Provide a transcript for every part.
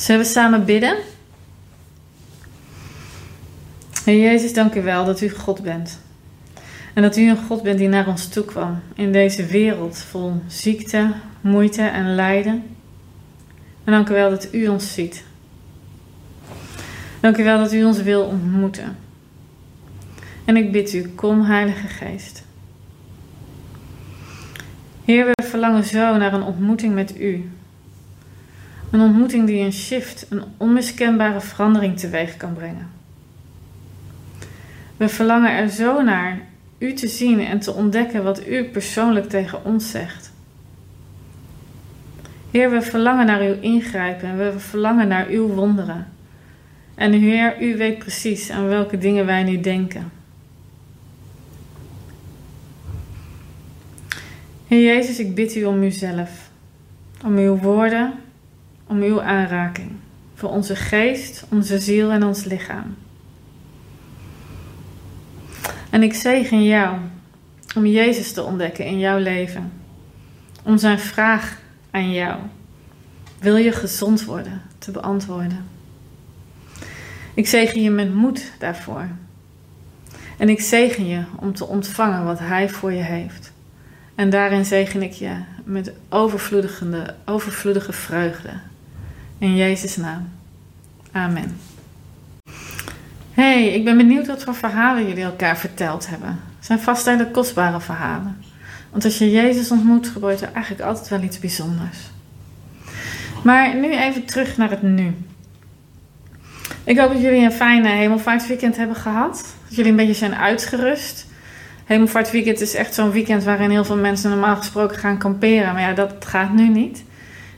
Zullen we samen bidden? Heer Jezus, dank u wel dat u God bent. En dat u een God bent die naar ons toe kwam in deze wereld vol ziekte, moeite en lijden. En dank u wel dat u ons ziet. Dank u wel dat u ons wil ontmoeten. En ik bid u, kom Heilige Geest. Heer, we verlangen zo naar een ontmoeting met u. Een ontmoeting die een shift, een onmiskenbare verandering teweeg kan brengen. We verlangen er zo naar u te zien en te ontdekken wat u persoonlijk tegen ons zegt. Heer, we verlangen naar uw ingrijpen en we verlangen naar uw wonderen. En Heer, u weet precies aan welke dingen wij nu denken. Heer Jezus, ik bid u om uzelf, om uw woorden, om uw aanraking voor onze geest, onze ziel en ons lichaam. En ik zegen jou om Jezus te ontdekken in jouw leven, om zijn vraag aan jou: wil je gezond worden? te beantwoorden. Ik zegen je met moed daarvoor. En ik zegen je om te ontvangen wat Hij voor je heeft. En daarin zegen ik je met overvloedige, overvloedige vreugde. In Jezus' naam. Amen. Hey, ik ben benieuwd wat voor verhalen jullie elkaar verteld hebben. Het zijn vast hele kostbare verhalen. Want als je Jezus ontmoet, gebeurt er eigenlijk altijd wel iets bijzonders. Maar nu even terug naar het nu. Ik hoop dat jullie een fijne hemelvaartweekend hebben gehad. Dat jullie een beetje zijn uitgerust. Hemelvaartweekend is echt zo'n weekend waarin heel veel mensen normaal gesproken gaan kamperen. Maar ja, dat gaat nu niet.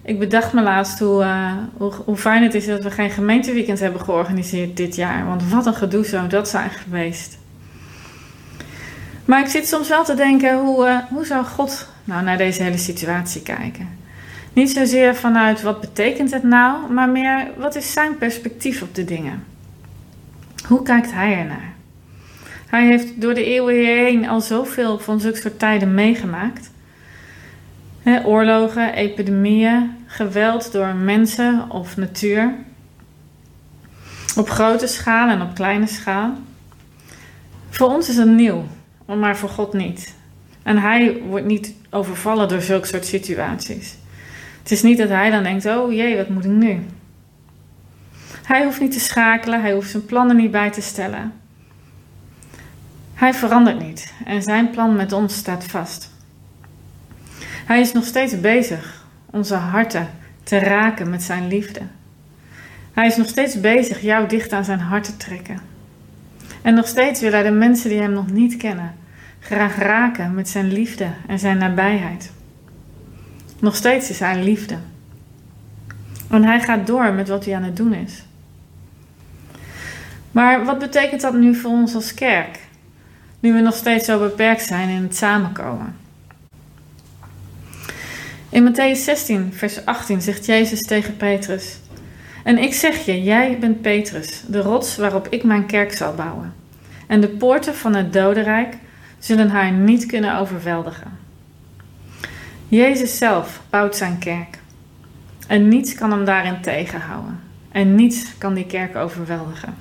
Ik bedacht me laatst hoe, uh, hoe, hoe, fijn het is dat we geen gemeenteweekend hebben georganiseerd dit jaar. Want wat een gedoe zou dat zijn geweest. Maar ik zit soms wel te denken, hoe, uh, hoe zou God nou naar deze hele situatie kijken? Niet zozeer vanuit wat betekent het nou, maar meer wat is zijn perspectief op de dingen? Hoe kijkt hij ernaar? Hij heeft door de eeuwen heen al zoveel van zulke soort tijden meegemaakt. Oorlogen, epidemieën, geweld door mensen of natuur. Op grote schaal en op kleine schaal. Voor ons is het nieuw, maar voor God niet. En hij wordt niet overvallen door zulke soort situaties. Het is niet dat hij dan denkt: oh jee, wat moet ik nu? Hij hoeft niet te schakelen, hij hoeft zijn plannen niet bij te stellen. Hij verandert niet en zijn plan met ons staat vast. Hij is nog steeds bezig onze harten te raken met zijn liefde. Hij is nog steeds bezig jou dicht aan zijn hart te trekken. En nog steeds wil hij de mensen die hem nog niet kennen graag raken met zijn liefde en zijn nabijheid. Nog steeds is hij liefde. En hij gaat door met wat hij aan het doen is. Maar wat betekent dat nu voor ons als kerk? Nu we nog steeds zo beperkt zijn in het samenkomen. In Matthäus 16, vers 18 zegt Jezus tegen Petrus: En ik zeg je, jij bent Petrus, de rots waarop ik mijn kerk zal bouwen. En de poorten van het dodenrijk zullen haar niet kunnen overweldigen. Jezus zelf bouwt zijn kerk. En niets kan hem daarin tegenhouden. En niets kan die kerk overweldigen.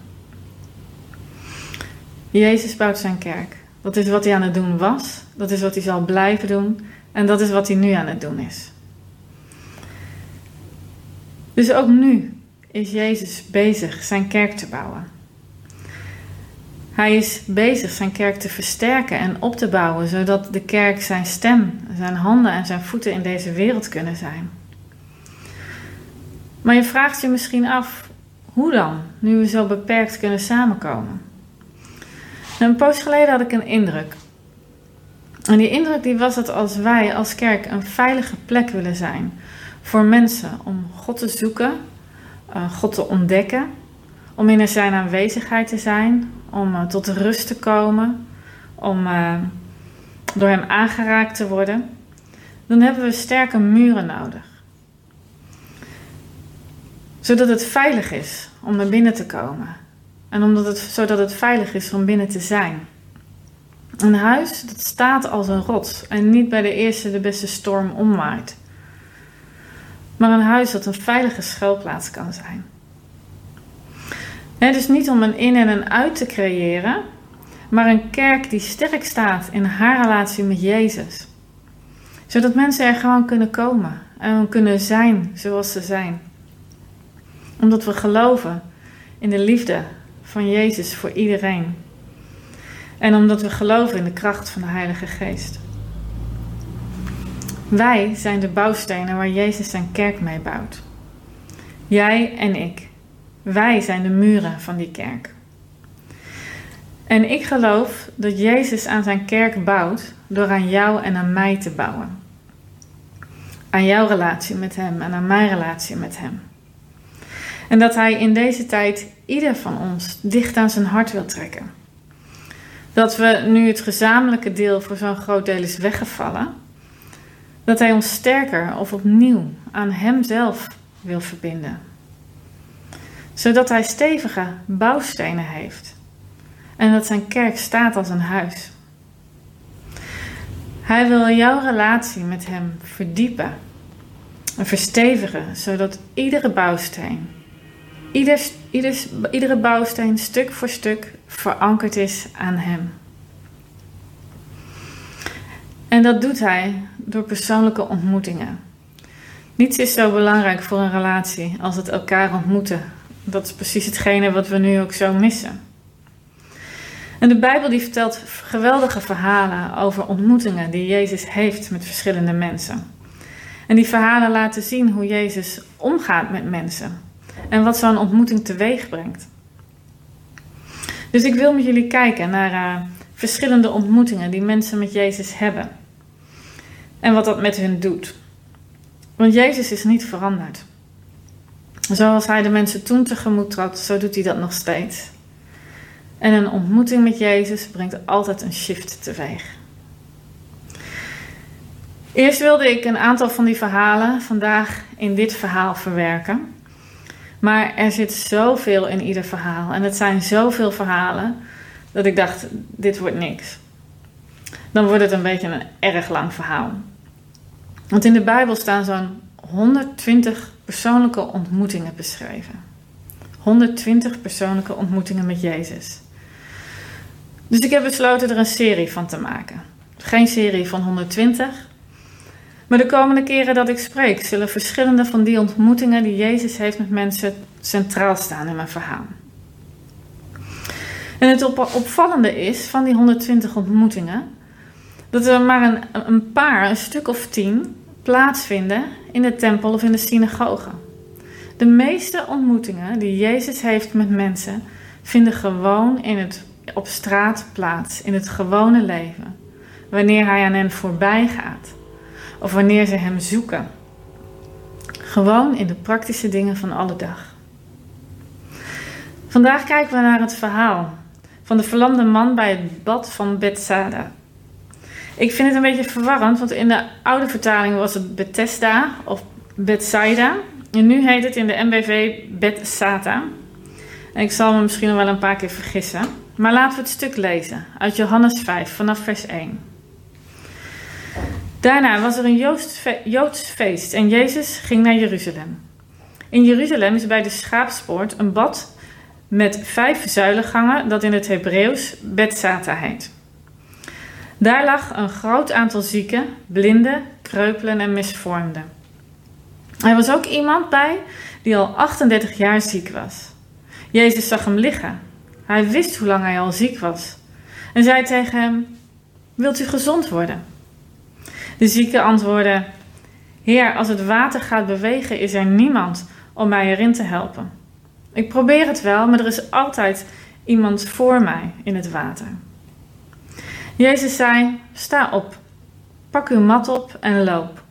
Jezus bouwt zijn kerk. Dat is wat hij aan het doen was. Dat is wat hij zal blijven doen. En dat is wat hij nu aan het doen is. Dus ook nu is Jezus bezig zijn kerk te bouwen. Hij is bezig zijn kerk te versterken en op te bouwen, zodat de kerk zijn stem, zijn handen en zijn voeten in deze wereld kunnen zijn. Maar je vraagt je misschien af, hoe dan, nu we zo beperkt kunnen samenkomen? een poos geleden had ik een indruk. En die indruk die was dat als wij als kerk een veilige plek willen zijn voor mensen om God te zoeken, uh, God te ontdekken, om in zijn aanwezigheid te zijn, om uh, tot rust te komen, om uh, door hem aangeraakt te worden, dan hebben we sterke muren nodig. Zodat het veilig is om naar binnen te komen. En omdat het, zodat het veilig is om binnen te zijn. Een huis dat staat als een rots en niet bij de eerste de beste storm omwaait. maar een huis dat een veilige schuilplaats kan zijn. dus niet om een in en een uit te creëren, maar een kerk die sterk staat in haar relatie met Jezus. Zodat mensen er gewoon kunnen komen en kunnen zijn zoals ze zijn. Omdat we geloven in de liefde van Jezus voor iedereen. En omdat we geloven in de kracht van de Heilige Geest. Wij zijn de bouwstenen waar Jezus zijn kerk mee bouwt. Jij en ik. Wij zijn de muren van die kerk. En ik geloof dat Jezus aan zijn kerk bouwt door aan jou en aan mij te bouwen. Aan jouw relatie met Hem en aan mijn relatie met Hem. En dat Hij in deze tijd ieder van ons dicht aan zijn hart wil trekken. Dat we nu het gezamenlijke deel voor zo'n groot deel is weggevallen, dat Hij ons sterker of opnieuw aan Hemzelf wil verbinden. Zodat Hij stevige bouwstenen heeft en dat Zijn kerk staat als een huis. Hij wil jouw relatie met Hem verdiepen en verstevigen, zodat iedere bouwsteen, ieder, ieder, iedere bouwsteen stuk voor stuk verankerd is aan Hem. En dat doet Hij door persoonlijke ontmoetingen. Niets is zo belangrijk voor een relatie als het elkaar ontmoeten. Dat is precies hetgene wat we nu ook zo missen. En de Bijbel die vertelt geweldige verhalen over ontmoetingen die Jezus heeft met verschillende mensen. En die verhalen laten zien hoe Jezus omgaat met mensen en wat zo'n ontmoeting teweeg brengt. Dus ik wil met jullie kijken naar uh, verschillende ontmoetingen die mensen met Jezus hebben en wat dat met hun doet. Want Jezus is niet veranderd. Zoals hij de mensen toen tegemoet trad, zo doet hij dat nog steeds. En een ontmoeting met Jezus brengt altijd een shift teweeg. Eerst wilde ik een aantal van die verhalen vandaag in dit verhaal verwerken. Maar er zit zoveel in ieder verhaal. En het zijn zoveel verhalen dat ik dacht: dit wordt niks. Dan wordt het een beetje een erg lang verhaal. Want in de Bijbel staan zo'n 120 persoonlijke ontmoetingen beschreven. 120 persoonlijke ontmoetingen met Jezus. Dus ik heb besloten er een serie van te maken. Geen serie van 120. Maar de komende keren dat ik spreek, zullen verschillende van die ontmoetingen die Jezus heeft met mensen centraal staan in mijn verhaal. En het opvallende is van die 120 ontmoetingen dat er maar een, een paar, een stuk of tien, plaatsvinden in de tempel of in de synagoge. De meeste ontmoetingen die Jezus heeft met mensen vinden gewoon in het op straat plaats, in het gewone leven, wanneer hij aan hen voorbij gaat of wanneer ze hem zoeken. Gewoon in de praktische dingen van alle dag. Vandaag kijken we naar het verhaal van de verlamde man bij het bad van Bethsaida. Ik vind het een beetje verwarrend, want in de oude vertaling was het Bethesda of Bethsaida. En nu heet het in de MBV Bethsata. En ik zal me misschien nog wel een paar keer vergissen. Maar laten we het stuk lezen uit Johannes 5 vanaf vers 1. Daarna was er een Joods feest en Jezus ging naar Jeruzalem. In Jeruzalem is bij de schaapspoort een bad met vijf zuilengangen dat in het Hebreeuws Bethsata heet. Daar lag een groot aantal zieken, blinden, kreupelen en misvormden. Er was ook iemand bij die al 38 jaar ziek was. Jezus zag hem liggen hij wist hoe lang hij al ziek was. En zei tegen hem: Wilt u gezond worden? De zieke antwoordde: Heer, als het water gaat bewegen, is er niemand om mij erin te helpen. Ik probeer het wel, maar er is altijd iemand voor mij in het water. Jezus zei: Sta op, pak uw mat op en loop.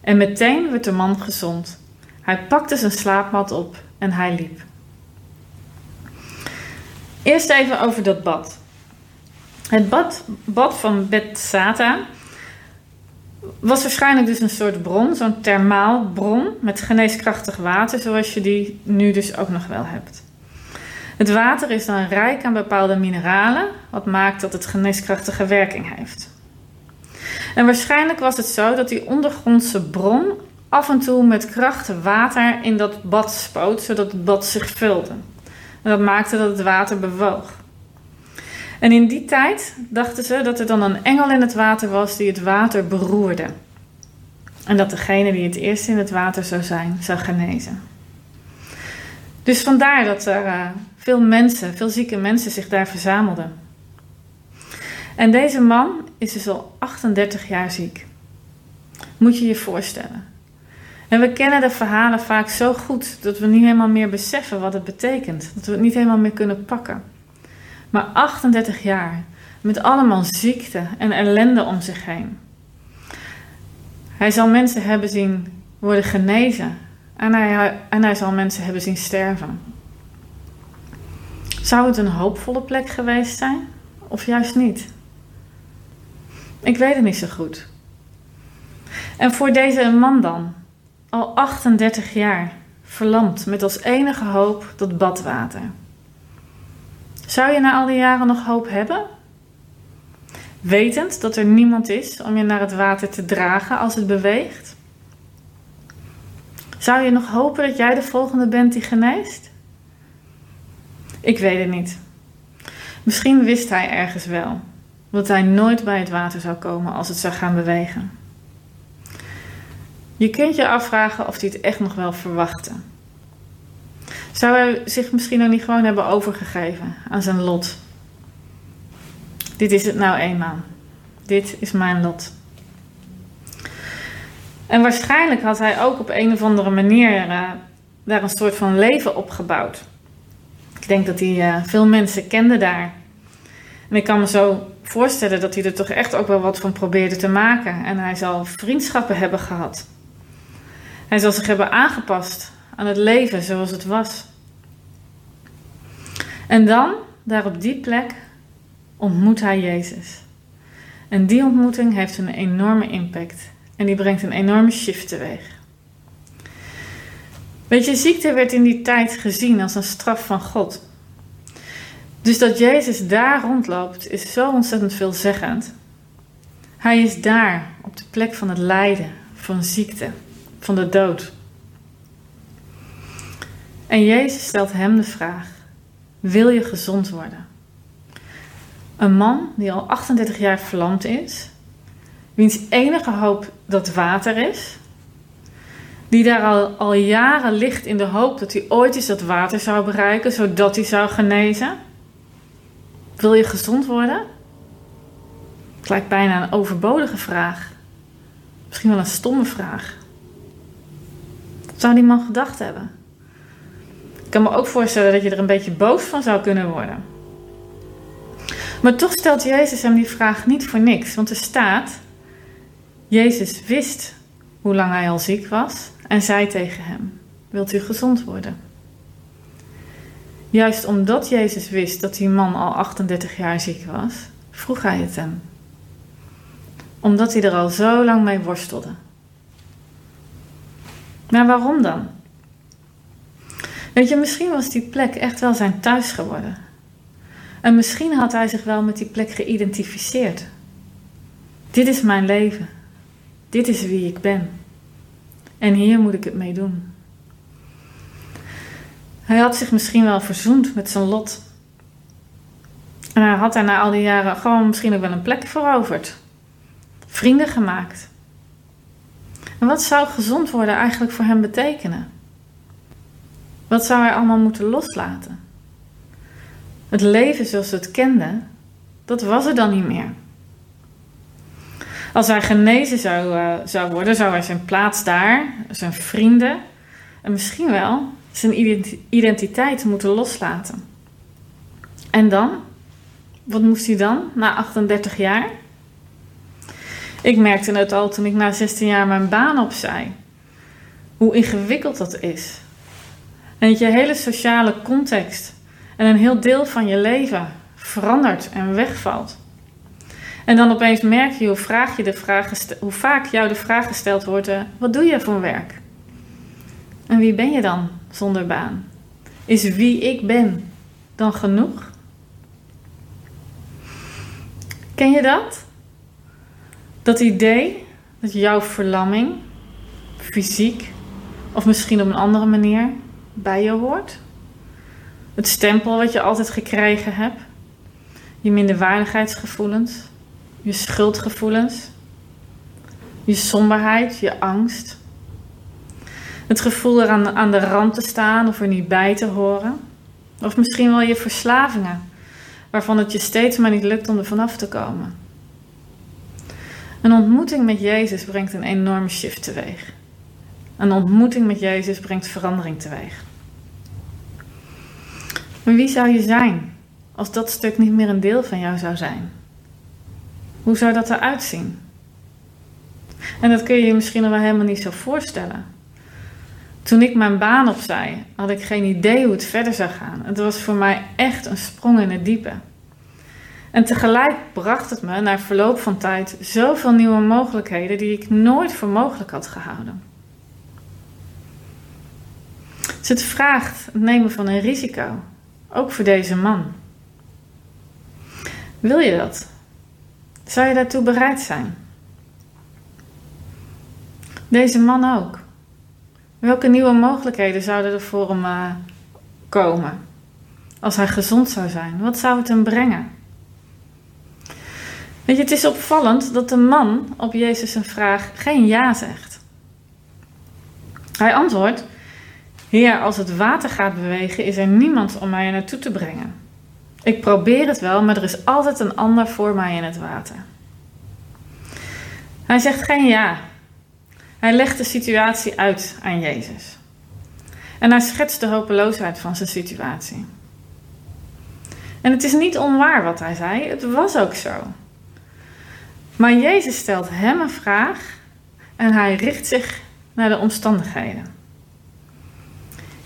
En meteen werd de man gezond. Hij pakte zijn slaapmat op en hij liep. Eerst even over dat bad. Het bad, bad van Bethsata was waarschijnlijk dus een soort bron, zo'n thermaal bron met geneeskrachtig water, zoals je die nu dus ook nog wel hebt. Het water is dan rijk aan bepaalde mineralen, wat maakt dat het geneeskrachtige werking heeft. En waarschijnlijk was het zo dat die ondergrondse bron af en toe met kracht water in dat bad spoot, zodat het bad zich vulde. En dat maakte dat het water bewoog. En in die tijd dachten ze dat er dan een engel in het water was die het water beroerde. En dat degene die het eerst in het water zou zijn, zou genezen. Dus vandaar dat er uh, veel mensen, veel zieke mensen zich daar verzamelden. En deze man is dus al 38 jaar ziek. Moet je je voorstellen. En we kennen de verhalen vaak zo goed dat we niet helemaal meer beseffen wat het betekent. Dat we het niet helemaal meer kunnen pakken. Maar 38 jaar, met allemaal ziekte en ellende om zich heen. Hij zal mensen hebben zien worden genezen en hij, en hij zal mensen hebben zien sterven. Zou het een hoopvolle plek geweest zijn of juist niet? Ik weet het niet zo goed. En voor deze man dan, al 38 jaar, verlamd met als enige hoop dat badwater. Zou je na al die jaren nog hoop hebben? Wetend dat er niemand is om je naar het water te dragen als het beweegt? Zou je nog hopen dat jij de volgende bent die geneest? Ik weet het niet. Misschien wist hij ergens wel dat hij nooit bij het water zou komen als het zou gaan bewegen. Je kunt je afvragen of hij het echt nog wel verwachtte. Zou hij zich misschien ook niet gewoon hebben overgegeven aan zijn lot? Dit is het nou eenmaal. Dit is mijn lot. En waarschijnlijk had hij ook op een of andere manier uh, daar een soort van leven opgebouwd. Ik denk dat hij uh, veel mensen kende daar. En ik kan me zo voorstellen dat hij er toch echt ook wel wat van probeerde te maken. En hij zal vriendschappen hebben gehad. Hij zal zich hebben aangepast aan het leven zoals het was. En dan, daar op die plek, ontmoet hij Jezus. En die ontmoeting heeft een enorme impact. En die brengt een enorme shift teweeg. Weet je, ziekte werd in die tijd gezien als een straf van God. Dus dat Jezus daar rondloopt is zo ontzettend veelzeggend. Hij is daar op de plek van het lijden, van ziekte, van de dood. En Jezus stelt hem de vraag: Wil je gezond worden? Een man die al 38 jaar verlamd is, wiens enige hoop dat water is, die daar al, al jaren ligt in de hoop dat hij ooit eens dat water zou bereiken, zodat hij zou genezen. Wil je gezond worden? Het lijkt bijna een overbodige vraag. Misschien wel een stomme vraag. Wat zou die man gedacht hebben? Ik kan me ook voorstellen dat je er een beetje boos van zou kunnen worden. Maar toch stelt Jezus hem die vraag niet voor niks, want er staat: Jezus wist hoe lang hij al ziek was en zei tegen hem: Wilt u gezond worden? Juist omdat Jezus wist dat die man al 38 jaar ziek was, vroeg hij het hem. Omdat hij er al zo lang mee worstelde. Maar waarom dan? Weet je, misschien was die plek echt wel zijn thuis geworden. En misschien had hij zich wel met die plek geïdentificeerd. Dit is mijn leven. Dit is wie ik ben. En hier moet ik het mee doen. Hij had zich misschien wel verzoend met zijn lot. En hij had daar na al die jaren gewoon misschien ook wel een plek veroverd. Vrienden gemaakt. En wat zou gezond worden eigenlijk voor hem betekenen? Wat zou hij allemaal moeten loslaten? Het leven zoals het kenden, dat was er dan niet meer. Als hij genezen zou, uh, zou worden, zou hij zijn plaats daar, zijn vrienden en misschien wel zijn identiteit moeten loslaten. En dan? Wat moest hij dan na 38 jaar? Ik merkte het al toen ik na 16 jaar mijn baan opzij. Hoe ingewikkeld dat is. En je hele sociale context en een heel deel van je leven verandert en wegvalt. En dan opeens merk je hoe, vraag je de vraag hoe vaak jou de vraag gesteld wordt: uh, wat doe je voor werk? En wie ben je dan zonder baan? Is wie ik ben dan genoeg? Ken je dat? Dat idee dat jouw verlamming, fysiek of misschien op een andere manier bij je hoort. Het stempel wat je altijd gekregen hebt. Je minderwaardigheidsgevoelens, je schuldgevoelens, je somberheid, je angst. Het gevoel er aan, aan de rand te staan of er niet bij te horen. Of misschien wel je verslavingen, waarvan het je steeds maar niet lukt om er vanaf te komen. Een ontmoeting met Jezus brengt een enorme shift teweeg. Een ontmoeting met Jezus brengt verandering teweeg. Maar wie zou je zijn als dat stuk niet meer een deel van jou zou zijn? Hoe zou dat eruit zien? En dat kun je je misschien nog wel helemaal niet zo voorstellen. Toen ik mijn baan opzij, had ik geen idee hoe het verder zou gaan. Het was voor mij echt een sprong in het diepe. En tegelijk bracht het me na verloop van tijd zoveel nieuwe mogelijkheden die ik nooit voor mogelijk had gehouden. Dus het vraagt het nemen van een risico, ook voor deze man. Wil je dat? Zou je daartoe bereid zijn? Deze man ook. Welke nieuwe mogelijkheden zouden er voor hem uh, komen? Als hij gezond zou zijn, wat zou het hem brengen? Weet je, het is opvallend dat de man op Jezus' een vraag geen ja zegt. Hij antwoordt: Heer, als het water gaat bewegen, is er niemand om mij er naartoe te brengen. Ik probeer het wel, maar er is altijd een ander voor mij in het water. Hij zegt geen ja. Hij legt de situatie uit aan Jezus. En hij schetst de hopeloosheid van zijn situatie. En het is niet onwaar wat hij zei, het was ook zo. Maar Jezus stelt hem een vraag en hij richt zich naar de omstandigheden.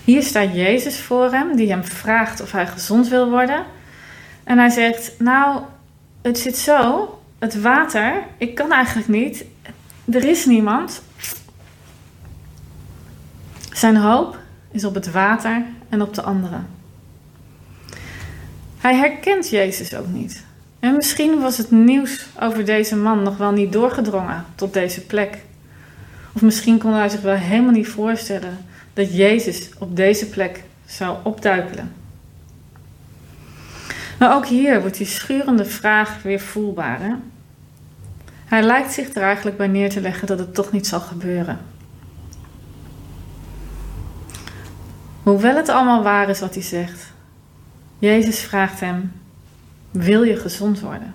Hier staat Jezus voor hem, die hem vraagt of hij gezond wil worden. En hij zegt: Nou, het zit zo, het water, ik kan eigenlijk niet, er is niemand. Zijn hoop is op het water en op de anderen. Hij herkent Jezus ook niet. En misschien was het nieuws over deze man nog wel niet doorgedrongen tot deze plek. Of misschien kon hij zich wel helemaal niet voorstellen dat Jezus op deze plek zou opduikelen. Maar ook hier wordt die schurende vraag weer voelbaar. Hè? Hij lijkt zich er eigenlijk bij neer te leggen dat het toch niet zal gebeuren. Hoewel het allemaal waar is wat hij zegt, Jezus vraagt hem: Wil je gezond worden?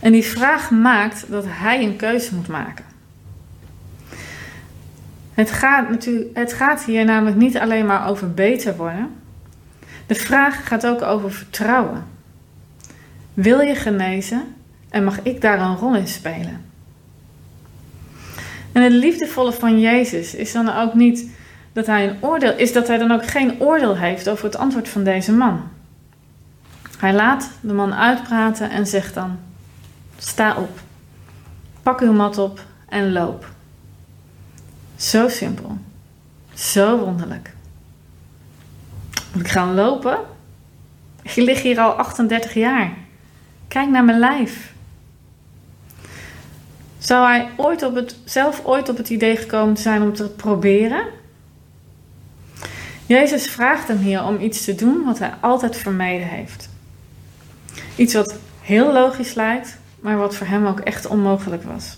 En die vraag maakt dat hij een keuze moet maken. Het gaat, natuurlijk, het gaat hier namelijk niet alleen maar over beter worden. De vraag gaat ook over vertrouwen. Wil je genezen en mag ik daar een rol in spelen? En het liefdevolle van Jezus is dan ook niet dat hij een oordeel is dat hij dan ook geen oordeel heeft over het antwoord van deze man. Hij laat de man uitpraten en zegt dan: Sta op, pak uw mat op en loop. Zo simpel, zo wonderlijk. Moet ik gaan lopen? Ik lig hier al 38 jaar. Kijk naar mijn lijf. Zou hij ooit op het, zelf ooit op het idee gekomen zijn om te proberen? Jezus vraagt hem hier om iets te doen wat hij altijd vermeden heeft. Iets wat heel logisch lijkt, maar wat voor hem ook echt onmogelijk was.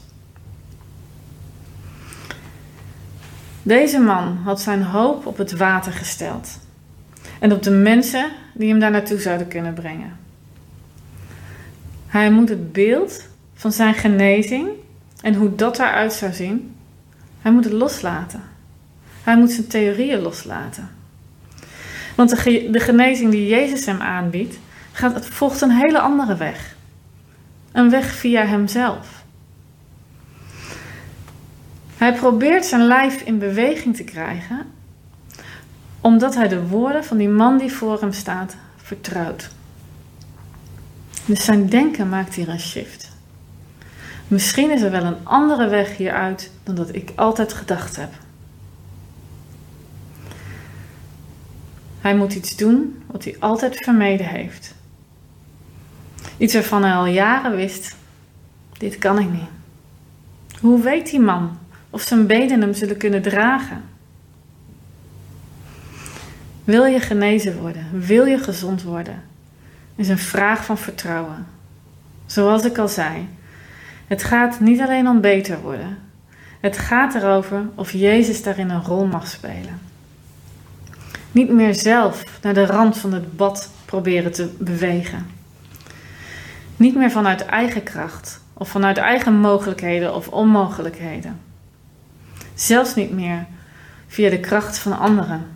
Deze man had zijn hoop op het water gesteld en op de mensen die hem daar naartoe zouden kunnen brengen. Hij moet het beeld van zijn genezing en hoe dat eruit zou zien, hij moet het loslaten. Hij moet zijn theorieën loslaten. Want de, genezing die Jezus hem aanbiedt, gaat, volgt een hele andere weg. Een weg via hemzelf. Hij probeert zijn lijf in beweging te krijgen, omdat hij de woorden van die man die voor hem staat vertrouwt. Dus zijn denken maakt hier een shift. Misschien is er wel een andere weg hieruit dan dat ik altijd gedacht heb. Hij moet iets doen wat hij altijd vermeden heeft. Iets waarvan hij al jaren wist: dit kan ik niet. Hoe weet die man of zijn benen hem zullen kunnen dragen. Wil je genezen worden? Wil je gezond worden? Is een vraag van vertrouwen. Zoals ik al zei, het gaat niet alleen om beter worden. Het gaat erover of Jezus daarin een rol mag spelen. Niet meer zelf naar de rand van het bad proberen te bewegen. Niet meer vanuit eigen kracht of vanuit eigen mogelijkheden of onmogelijkheden. Zelfs niet meer via de kracht van anderen,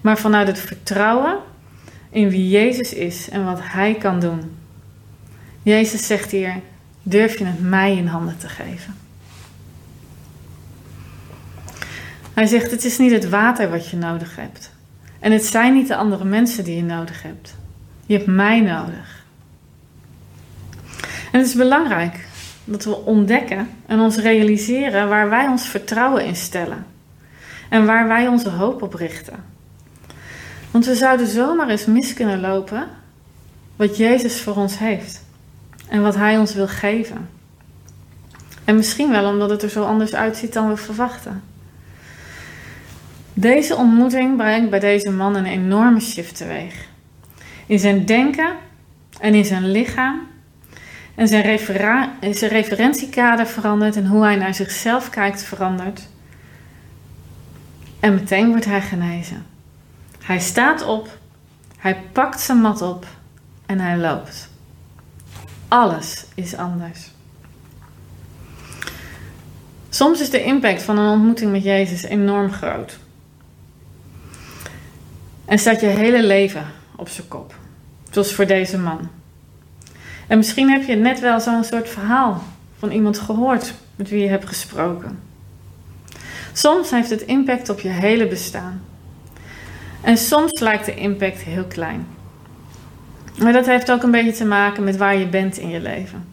maar vanuit het vertrouwen in wie Jezus is en wat Hij kan doen. Jezus zegt hier: durf je het mij in handen te geven? Hij zegt: Het is niet het water wat je nodig hebt. En het zijn niet de andere mensen die je nodig hebt. Je hebt mij nodig. En het is belangrijk dat we ontdekken en ons realiseren waar wij ons vertrouwen in stellen. En waar wij onze hoop op richten. Want we zouden zomaar eens mis kunnen lopen wat Jezus voor ons heeft. En wat Hij ons wil geven. En misschien wel omdat het er zo anders uitziet dan we verwachten. Deze ontmoeting brengt bij deze man een enorme shift teweeg. In zijn denken en in zijn lichaam. En zijn, zijn referentiekader verandert en hoe hij naar zichzelf kijkt verandert. En meteen wordt hij genezen. Hij staat op, hij pakt zijn mat op en hij loopt. Alles is anders. Soms is de impact van een ontmoeting met Jezus enorm groot. En staat je hele leven op zijn kop. Zoals voor deze man. En misschien heb je net wel zo'n soort verhaal van iemand gehoord met wie je hebt gesproken. Soms heeft het impact op je hele bestaan. En soms lijkt de impact heel klein. Maar dat heeft ook een beetje te maken met waar je bent in je leven.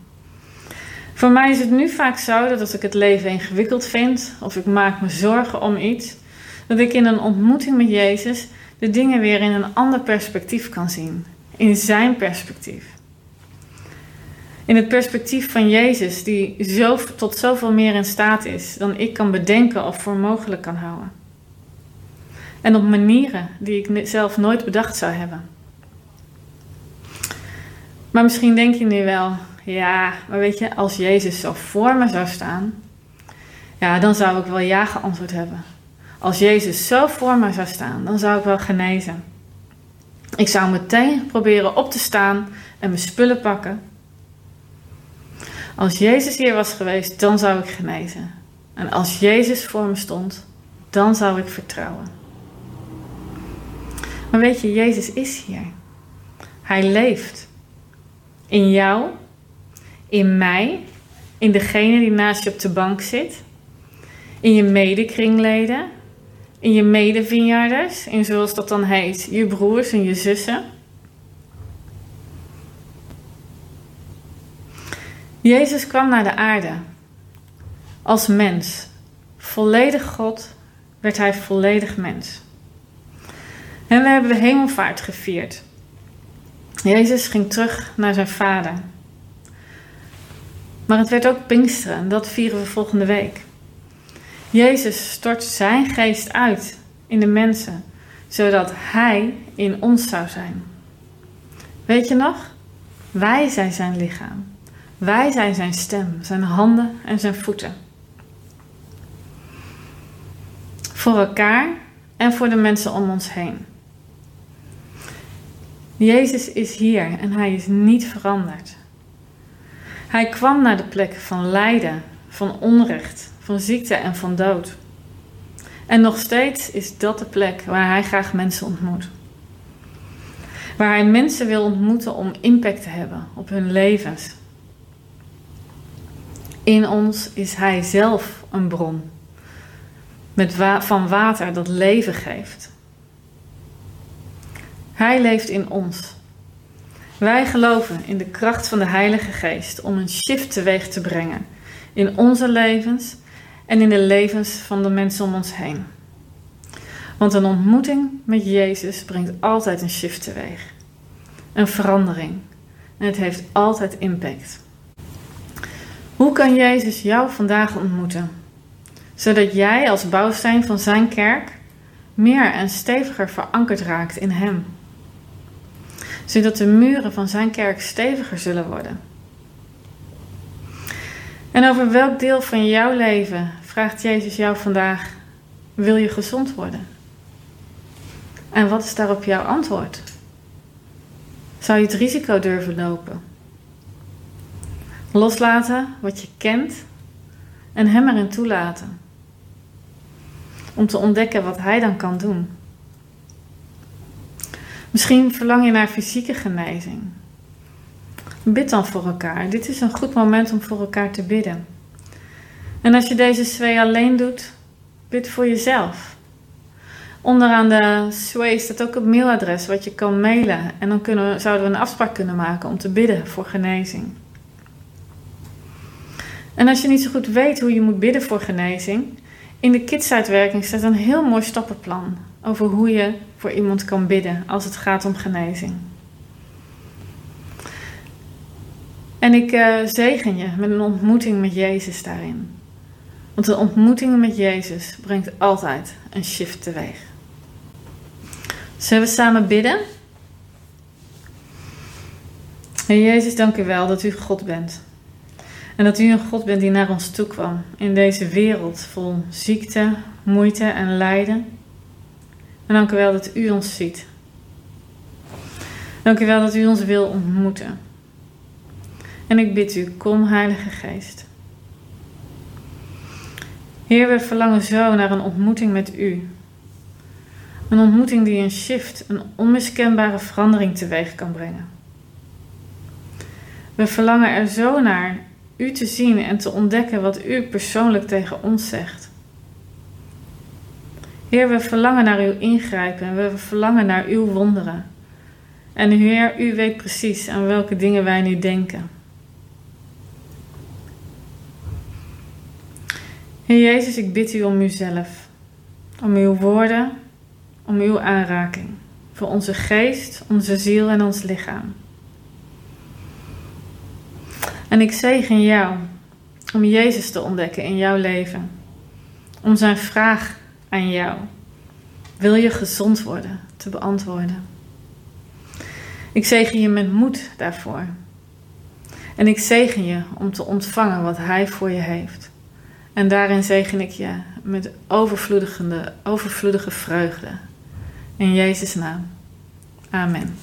Voor mij is het nu vaak zo dat als ik het leven ingewikkeld vind of ik maak me zorgen om iets, dat ik in een ontmoeting met Jezus de dingen weer in een ander perspectief kan zien. In zijn perspectief. In het perspectief van Jezus, die zo, tot zoveel meer in staat is dan ik kan bedenken of voor mogelijk kan houden. En op manieren die ik zelf nooit bedacht zou hebben. Maar misschien denk je nu wel, ja, maar weet je, als Jezus zo voor me zou staan, ja, dan zou ik wel ja geantwoord hebben. Als Jezus zo voor me zou staan, dan zou ik wel genezen. Ik zou meteen proberen op te staan en mijn spullen pakken. Als Jezus hier was geweest, dan zou ik genezen. En als Jezus voor me stond, dan zou ik vertrouwen. Maar weet je, Jezus is hier. Hij leeft. In jou, in mij, in degene die naast je op de bank zit, in je medekringleden, in je medevinjarders, in zoals dat dan heet, je broers en je zussen. Jezus kwam naar de aarde als mens. Volledig God werd hij volledig mens. En we hebben de hemelvaart gevierd. Jezus ging terug naar zijn vader. Maar het werd ook Pinksteren en dat vieren we volgende week. Jezus stort zijn geest uit in de mensen, zodat Hij in ons zou zijn. Weet je nog? Wij zijn zijn lichaam. Wij zijn zijn stem, zijn handen en zijn voeten. Voor elkaar en voor de mensen om ons heen. Jezus is hier en hij is niet veranderd. Hij kwam naar de plek van lijden, van onrecht, van ziekte en van dood. En nog steeds is dat de plek waar hij graag mensen ontmoet. Waar hij mensen wil ontmoeten om impact te hebben op hun levens. In ons is hij zelf een bron met van water dat leven geeft. Hij leeft in ons. Wij geloven in de kracht van de Heilige Geest om een shift teweeg te brengen in onze levens en in de levens van de mensen om ons heen. Want een ontmoeting met Jezus brengt altijd een shift teweeg. Een verandering. En het heeft altijd impact. Hoe kan Jezus jou vandaag ontmoeten? zodat jij als bouwsteen van zijn kerk meer en steviger verankerd raakt in Hem. Zodat de muren van zijn kerk steviger zullen worden. En over welk deel van jouw leven vraagt Jezus jou vandaag: wil je gezond worden? En wat is daarop jouw antwoord? Zou je het risico durven lopen? Loslaten wat je kent en hem erin toelaten. Om te ontdekken wat hij dan kan doen. Misschien verlang je naar fysieke genezing. Bid dan voor elkaar. Dit is een goed moment om voor elkaar te bidden. En als je deze twee alleen doet, bid voor jezelf. Onderaan de sway staat ook het mailadres wat je kan mailen. En dan kunnen zouden we een afspraak kunnen maken om te bidden voor genezing. En als je niet zo goed weet hoe je moet bidden voor genezing, in de kidsuitwerking staat een heel mooi stappenplan over hoe je voor iemand kan bidden als het gaat om genezing. En ik uh, zegen je met een ontmoeting met Jezus daarin. Want een ontmoeting met Jezus brengt altijd een shift teweeg. Zullen we samen bidden? Heer Jezus, dank u wel dat u God bent. En dat u een God bent die naar ons toe kwam in deze wereld vol ziekte, moeite en lijden. En dank u wel dat u ons ziet. Dank u wel dat u ons wil ontmoeten. En ik bid u, kom Heilige Geest. Heer, we verlangen zo naar een ontmoeting met u. Een ontmoeting die een shift, een onmiskenbare verandering teweeg kan brengen. We verlangen er zo naar u te zien en te ontdekken wat u persoonlijk tegen ons zegt. Heer, we verlangen naar uw ingrijpen en we verlangen naar uw wonderen. En Heer, u weet precies aan welke dingen wij nu denken. Heer Jezus, ik bid u om uzelf, om uw woorden, om uw aanraking voor onze geest, onze ziel en ons lichaam. En ik zegen jou om Jezus te ontdekken in jouw leven. Om zijn vraag aan jou: Wil je gezond worden? te beantwoorden. Ik zegen je met moed daarvoor. En ik zegen je om te ontvangen wat Hij voor je heeft. En daarin zegen ik je met overvloedige, overvloedige vreugde. In Jezus' naam. Amen.